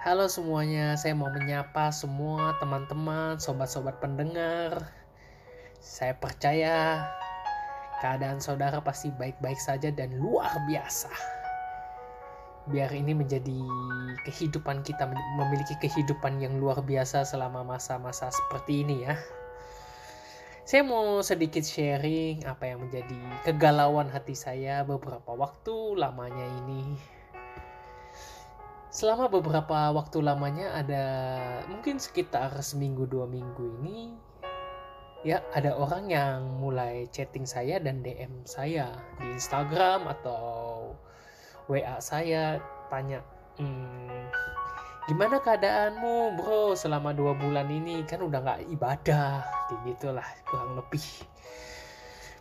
Halo semuanya, saya mau menyapa semua teman-teman, sobat-sobat pendengar. Saya percaya keadaan saudara pasti baik-baik saja dan luar biasa. Biar ini menjadi kehidupan kita, memiliki kehidupan yang luar biasa selama masa-masa seperti ini ya. Saya mau sedikit sharing apa yang menjadi kegalauan hati saya beberapa waktu lamanya ini selama beberapa waktu lamanya ada mungkin sekitar seminggu dua minggu ini ya ada orang yang mulai chatting saya dan DM saya di Instagram atau WA saya tanya hmm, gimana keadaanmu bro selama dua bulan ini? Kan udah nggak ibadah kayak gitulah kurang lebih.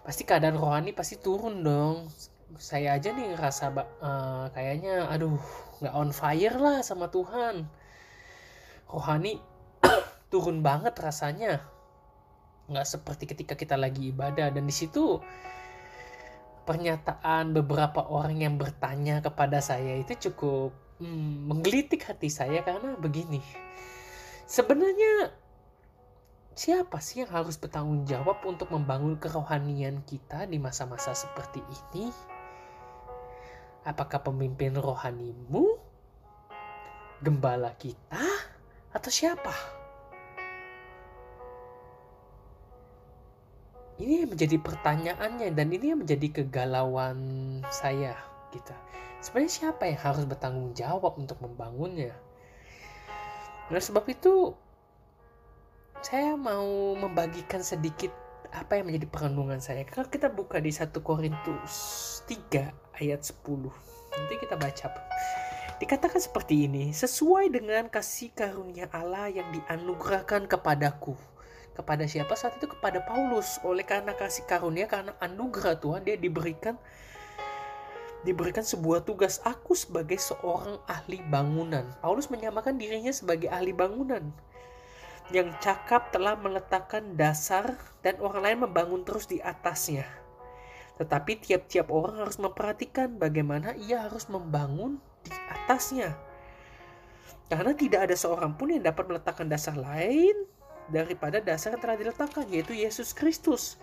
Pasti keadaan rohani pasti turun dong saya aja nih ngerasa uh, kayaknya aduh nggak on fire lah sama Tuhan. Rohani turun banget rasanya. Nggak seperti ketika kita lagi ibadah. Dan di situ pernyataan beberapa orang yang bertanya kepada saya itu cukup hmm, menggelitik hati saya karena begini. Sebenarnya siapa sih yang harus bertanggung jawab untuk membangun kerohanian kita di masa-masa seperti ini? Apakah pemimpin rohanimu? Gembala kita? Atau siapa? Ini yang menjadi pertanyaannya dan ini yang menjadi kegalauan saya kita. Sebenarnya siapa yang harus bertanggung jawab untuk membangunnya? Nah sebab itu saya mau membagikan sedikit apa yang menjadi perenungan saya. Kalau kita buka di 1 Korintus 3 ayat 10. Nanti kita baca. Dikatakan seperti ini, sesuai dengan kasih karunia Allah yang dianugerahkan kepadaku. Kepada siapa saat itu? Kepada Paulus. Oleh karena kasih karunia, karena anugerah Tuhan, dia diberikan diberikan sebuah tugas aku sebagai seorang ahli bangunan. Paulus menyamakan dirinya sebagai ahli bangunan yang cakap telah meletakkan dasar dan orang lain membangun terus di atasnya. Tetapi tiap-tiap orang harus memperhatikan bagaimana ia harus membangun di atasnya. Karena tidak ada seorang pun yang dapat meletakkan dasar lain daripada dasar yang telah diletakkan, yaitu Yesus Kristus.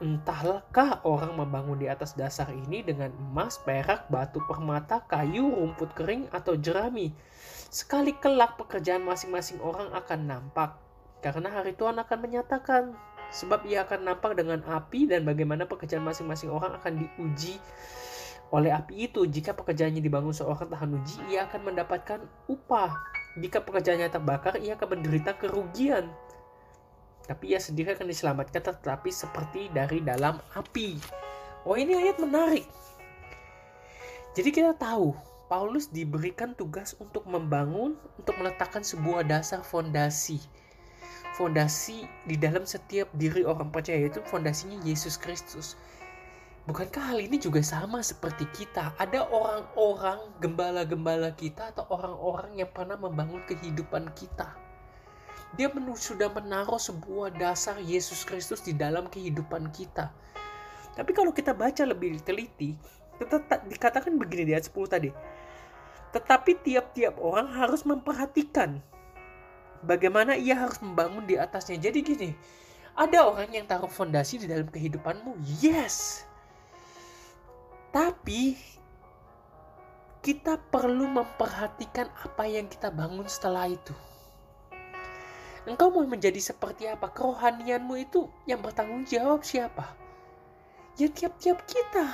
Entahkah orang membangun di atas dasar ini dengan emas, perak, batu permata, kayu, rumput kering, atau jerami. Sekali kelak pekerjaan masing-masing orang akan nampak. Karena hari Tuhan akan menyatakan sebab ia akan nampak dengan api dan bagaimana pekerjaan masing-masing orang akan diuji oleh api itu. Jika pekerjaannya dibangun seorang tahan uji, ia akan mendapatkan upah. Jika pekerjaannya terbakar, ia akan menderita kerugian. Tapi ia sendiri akan diselamatkan tetapi seperti dari dalam api. Oh ini ayat menarik. Jadi kita tahu Paulus diberikan tugas untuk membangun, untuk meletakkan sebuah dasar fondasi fondasi di dalam setiap diri orang percaya itu fondasinya Yesus Kristus. Bukankah hal ini juga sama seperti kita? Ada orang-orang gembala-gembala kita atau orang-orang yang pernah membangun kehidupan kita. Dia sudah menaruh sebuah dasar Yesus Kristus di dalam kehidupan kita. Tapi kalau kita baca lebih teliti, tetap dikatakan begini di ayat 10 tadi. Tetapi tiap-tiap orang harus memperhatikan bagaimana ia harus membangun di atasnya. Jadi gini, ada orang yang taruh fondasi di dalam kehidupanmu, yes. Tapi kita perlu memperhatikan apa yang kita bangun setelah itu. Engkau mau menjadi seperti apa? Kerohanianmu itu yang bertanggung jawab siapa? Ya tiap-tiap kita.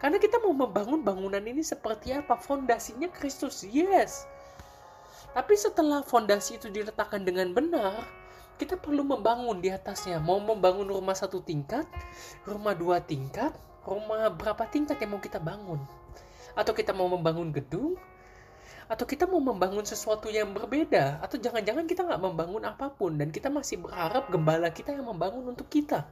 Karena kita mau membangun bangunan ini seperti apa? Fondasinya Kristus, yes. Tapi setelah fondasi itu diletakkan dengan benar, kita perlu membangun di atasnya. Mau membangun rumah satu tingkat, rumah dua tingkat, rumah berapa tingkat yang mau kita bangun? Atau kita mau membangun gedung? Atau kita mau membangun sesuatu yang berbeda? Atau jangan-jangan kita nggak membangun apa pun dan kita masih berharap gembala kita yang membangun untuk kita?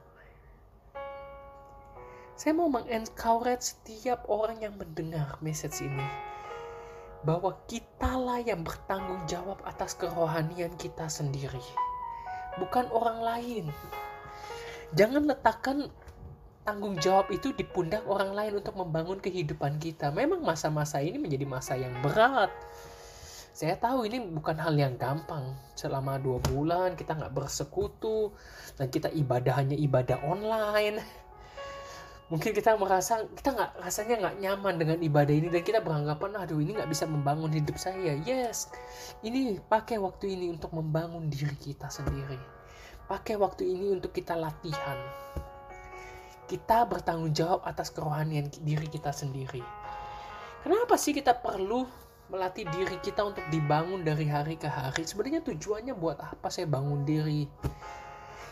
Saya mau mengencourage setiap orang yang mendengar message ini bahwa kitalah yang bertanggung jawab atas kerohanian kita sendiri, bukan orang lain. Jangan letakkan tanggung jawab itu di pundak orang lain untuk membangun kehidupan kita. Memang masa-masa ini menjadi masa yang berat. saya tahu ini bukan hal yang gampang selama dua bulan kita nggak bersekutu dan kita ibadah hanya ibadah online mungkin kita merasa kita nggak rasanya nggak nyaman dengan ibadah ini dan kita beranggapan aduh ini nggak bisa membangun hidup saya yes ini pakai waktu ini untuk membangun diri kita sendiri pakai waktu ini untuk kita latihan kita bertanggung jawab atas kerohanian diri kita sendiri kenapa sih kita perlu melatih diri kita untuk dibangun dari hari ke hari. Sebenarnya tujuannya buat apa saya bangun diri?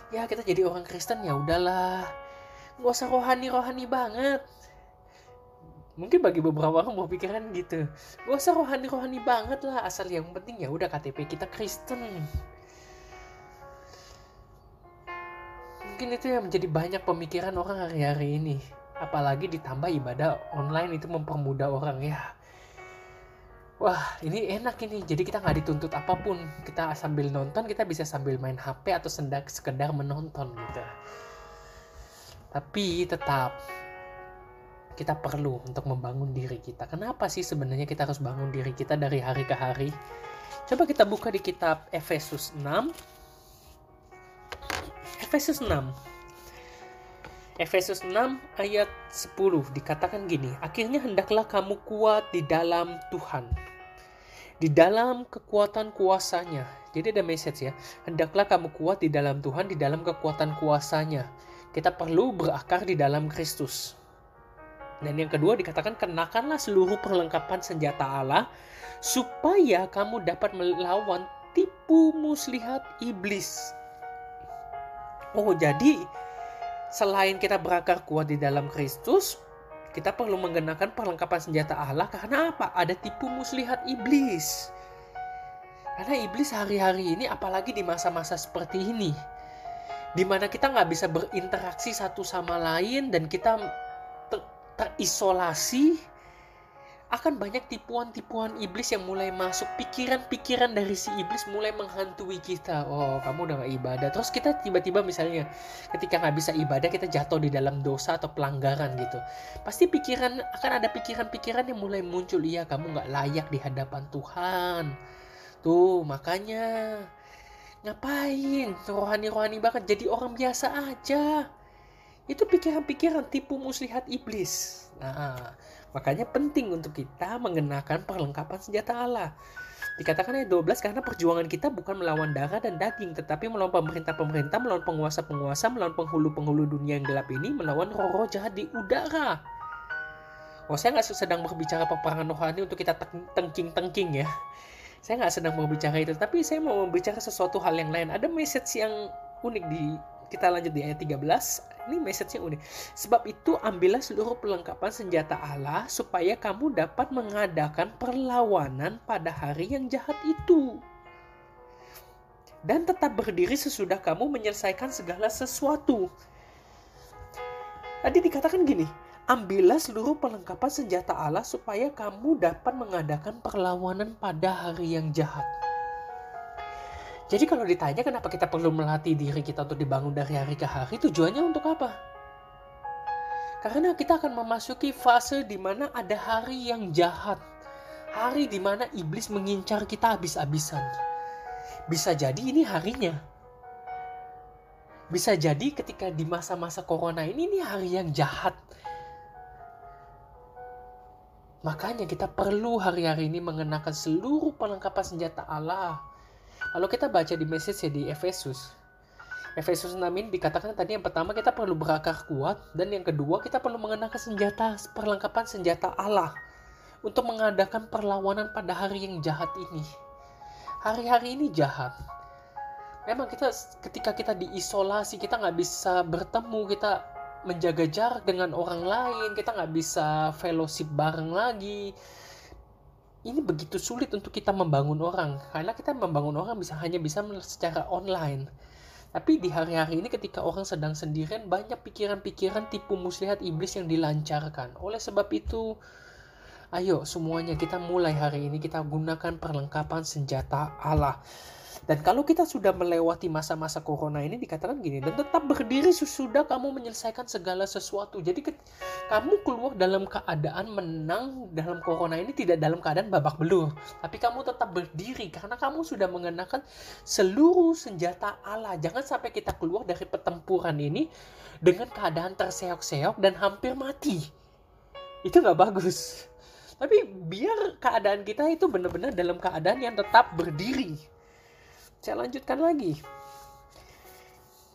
Ya kita jadi orang Kristen ya udahlah. Gak usah rohani-rohani banget. Mungkin bagi beberapa orang berpikiran gitu. Gak usah rohani-rohani banget lah. Asal yang penting ya udah KTP kita Kristen. Mungkin itu yang menjadi banyak pemikiran orang hari-hari ini. Apalagi ditambah ibadah online itu mempermudah orang ya wah ini enak ini jadi kita nggak dituntut apa pun kita sambil nonton kita bisa sambil main HP atau sekedar menonton gitu tapi tetap kita perlu untuk membangun diri kita kenapa sih sebenarnya kita harus bangun diri kita dari hari ke hari coba kita buka di kitab Efesus 6 Efesus 6 Efesus 6 ayat 10 dikatakan gini, akhirnya hendaklah kamu kuat di dalam Tuhan. Di dalam kekuatan kuasanya. Jadi ada message ya, hendaklah kamu kuat di dalam Tuhan, di dalam kekuatan kuasanya. Kita perlu berakar di dalam Kristus. Dan yang kedua dikatakan kenakanlah seluruh perlengkapan senjata Allah supaya kamu dapat melawan tipu muslihat iblis. Oh, jadi selain kita berakar kuat di dalam Kristus, kita perlu menggunakan perlengkapan senjata Allah karena apa? Ada tipu muslihat iblis. Karena iblis hari-hari ini apalagi di masa-masa seperti ini. Di mana kita nggak bisa berinteraksi satu sama lain dan kita ter terisolasi akan banyak tipuan-tipuan iblis yang mulai masuk. Pikiran-pikiran dari si iblis mulai menghantui kita. Oh kamu udah gak ibadah. Terus kita tiba-tiba misalnya ketika nggak bisa ibadah kita jatuh di dalam dosa atau pelanggaran gitu. Pasti pikiran akan ada pikiran-pikiran yang mulai muncul. Iya kamu nggak layak di hadapan Tuhan. Tuh makanya ngapain rohani-rohani banget jadi orang biasa aja itu pikiran-pikiran tipu muslihat iblis nah Makanya penting untuk kita mengenakan perlengkapan senjata Allah. Dikatakan ayat 12 karena perjuangan kita bukan melawan darah dan daging tetapi melawan pemerintah-pemerintah, melawan penguasa-penguasa, melawan penghulu-penghulu dunia yang gelap ini, melawan roh-roh jahat di udara. Oh, saya nggak sedang berbicara peperangan rohani untuk kita tengking-tengking ya. Saya nggak sedang berbicara itu, tapi saya mau berbicara sesuatu hal yang lain. Ada message yang unik di kita lanjut di ayat 13 ini message-nya unik. Sebab itu ambillah seluruh perlengkapan senjata Allah supaya kamu dapat mengadakan perlawanan pada hari yang jahat itu. Dan tetap berdiri sesudah kamu menyelesaikan segala sesuatu. Tadi dikatakan gini ambillah seluruh perlengkapan senjata Allah supaya kamu dapat mengadakan perlawanan pada hari yang jahat jadi kalau ditanya kenapa kita perlu melatih diri kita untuk dibangun dari hari ke hari, tujuannya untuk apa? Karena kita akan memasuki fase di mana ada hari yang jahat. Hari di mana iblis mengincar kita habis-habisan. Bisa jadi ini harinya. Bisa jadi ketika di masa-masa corona ini, ini hari yang jahat. Makanya kita perlu hari-hari ini mengenakan seluruh perlengkapan senjata Allah Lalu kita baca di message ya di Efesus. Efesus 6 ini dikatakan tadi yang pertama kita perlu berakar kuat dan yang kedua kita perlu mengenakan senjata perlengkapan senjata Allah untuk mengadakan perlawanan pada hari yang jahat ini. Hari-hari ini jahat. Memang kita ketika kita diisolasi kita nggak bisa bertemu kita menjaga jarak dengan orang lain kita nggak bisa fellowship bareng lagi. Ini begitu sulit untuk kita membangun orang karena kita membangun orang bisa hanya bisa secara online. Tapi di hari-hari ini ketika orang sedang sendirian banyak pikiran-pikiran tipu muslihat iblis yang dilancarkan. Oleh sebab itu ayo semuanya kita mulai hari ini kita gunakan perlengkapan senjata Allah Dan kalau kita sudah melewati masa-masa corona ini dikatakan gini, dan tetap berdiri sesudah kamu menyelesaikan segala sesuatu. Jadi ke, kamu keluar dalam keadaan menang dalam corona ini tidak dalam keadaan babak belur, tapi kamu tetap berdiri karena kamu sudah mengenakan seluruh senjata Allah. Jangan sampai kita keluar dari pertempuran ini dengan keadaan terseok-seok dan hampir mati. Itu nggak bagus. Tapi biar keadaan kita itu benar-benar dalam keadaan yang tetap berdiri saya lanjutkan lagi.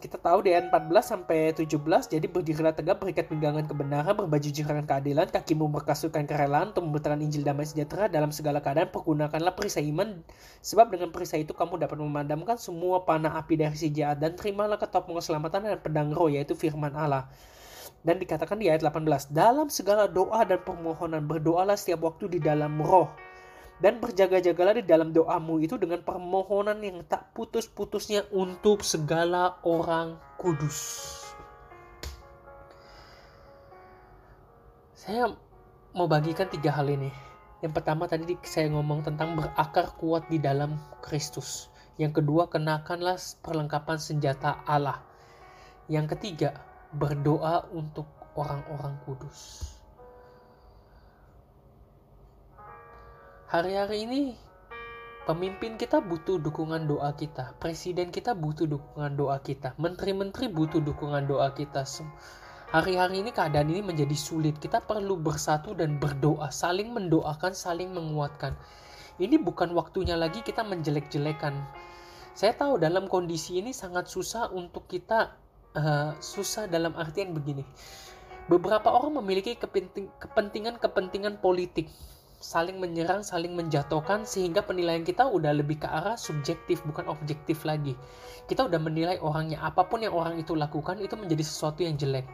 Kita tahu ayat 14 sampai 17, jadi berdirilah tegap, berikat pinggangan kebenaran, berbaju jirakan keadilan, kakimu berkasutkan kerelaan untuk memberitakan Injil damai sejahtera dalam segala keadaan, pergunakanlah perisai iman, sebab dengan perisai itu kamu dapat memadamkan semua panah api dari si jahat, dan terimalah ketopong keselamatan dan pedang roh, yaitu firman Allah. Dan dikatakan di ayat 18, dalam segala doa dan permohonan, berdoalah setiap waktu di dalam roh, dan berjaga-jagalah di dalam doamu itu dengan permohonan yang tak putus-putusnya untuk segala orang kudus. Saya mau bagikan tiga hal ini. Yang pertama tadi saya ngomong tentang berakar kuat di dalam Kristus. Yang kedua, kenakanlah perlengkapan senjata Allah. Yang ketiga, berdoa untuk orang-orang kudus. Hari-hari ini pemimpin kita butuh dukungan doa kita, presiden kita butuh dukungan doa kita, menteri-menteri butuh dukungan doa kita. Hari-hari ini keadaan ini menjadi sulit. Kita perlu bersatu dan berdoa, saling mendoakan, saling menguatkan. Ini bukan waktunya lagi kita menjelek-jelekan. Saya tahu dalam kondisi ini sangat susah untuk kita uh, susah dalam artian begini. Beberapa orang memiliki kepentingan-kepentingan politik saling menyerang, saling menjatuhkan sehingga penilaian kita udah lebih ke arah subjektif bukan objektif lagi. Kita udah menilai orangnya apa pun yang orang itu lakukan itu menjadi sesuatu yang jelek.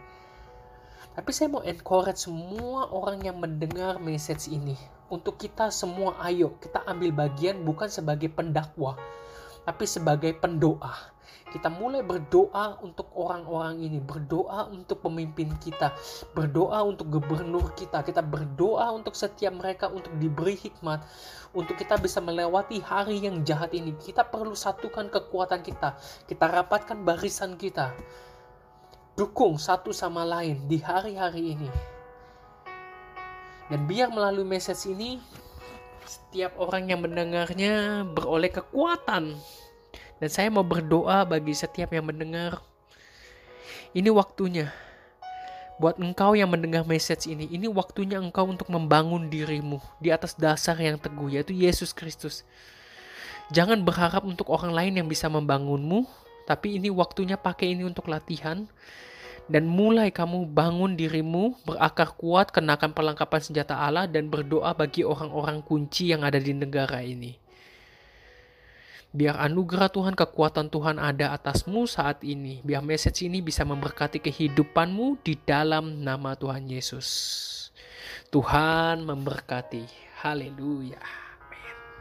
Tapi saya mau encourage semua orang yang mendengar message ini untuk kita semua ayo kita ambil bagian bukan sebagai pendakwa tapi sebagai pendoa kita mulai berdoa untuk orang-orang ini, berdoa untuk pemimpin kita, berdoa untuk gubernur kita, kita berdoa untuk setiap mereka untuk diberi hikmat, untuk kita bisa melewati hari yang jahat ini. Kita perlu satukan kekuatan kita, kita rapatkan barisan kita, dukung satu sama lain di hari-hari ini. Dan biar melalui message ini, setiap orang yang mendengarnya beroleh kekuatan dan saya mau berdoa bagi setiap yang mendengar. Ini waktunya. Buat engkau yang mendengar message ini, ini waktunya engkau untuk membangun dirimu di atas dasar yang teguh, yaitu Yesus Kristus. Jangan berharap untuk orang lain yang bisa membangunmu, tapi ini waktunya pakai ini untuk latihan. Dan mulai kamu bangun dirimu, berakar kuat, kenakan perlengkapan senjata Allah, dan berdoa bagi orang-orang kunci yang ada di negara ini. Biar anugerah Tuhan, kekuatan Tuhan ada atasmu saat ini. Biar message ini bisa memberkati kehidupanmu di dalam nama Tuhan Yesus. Tuhan memberkati. Haleluya.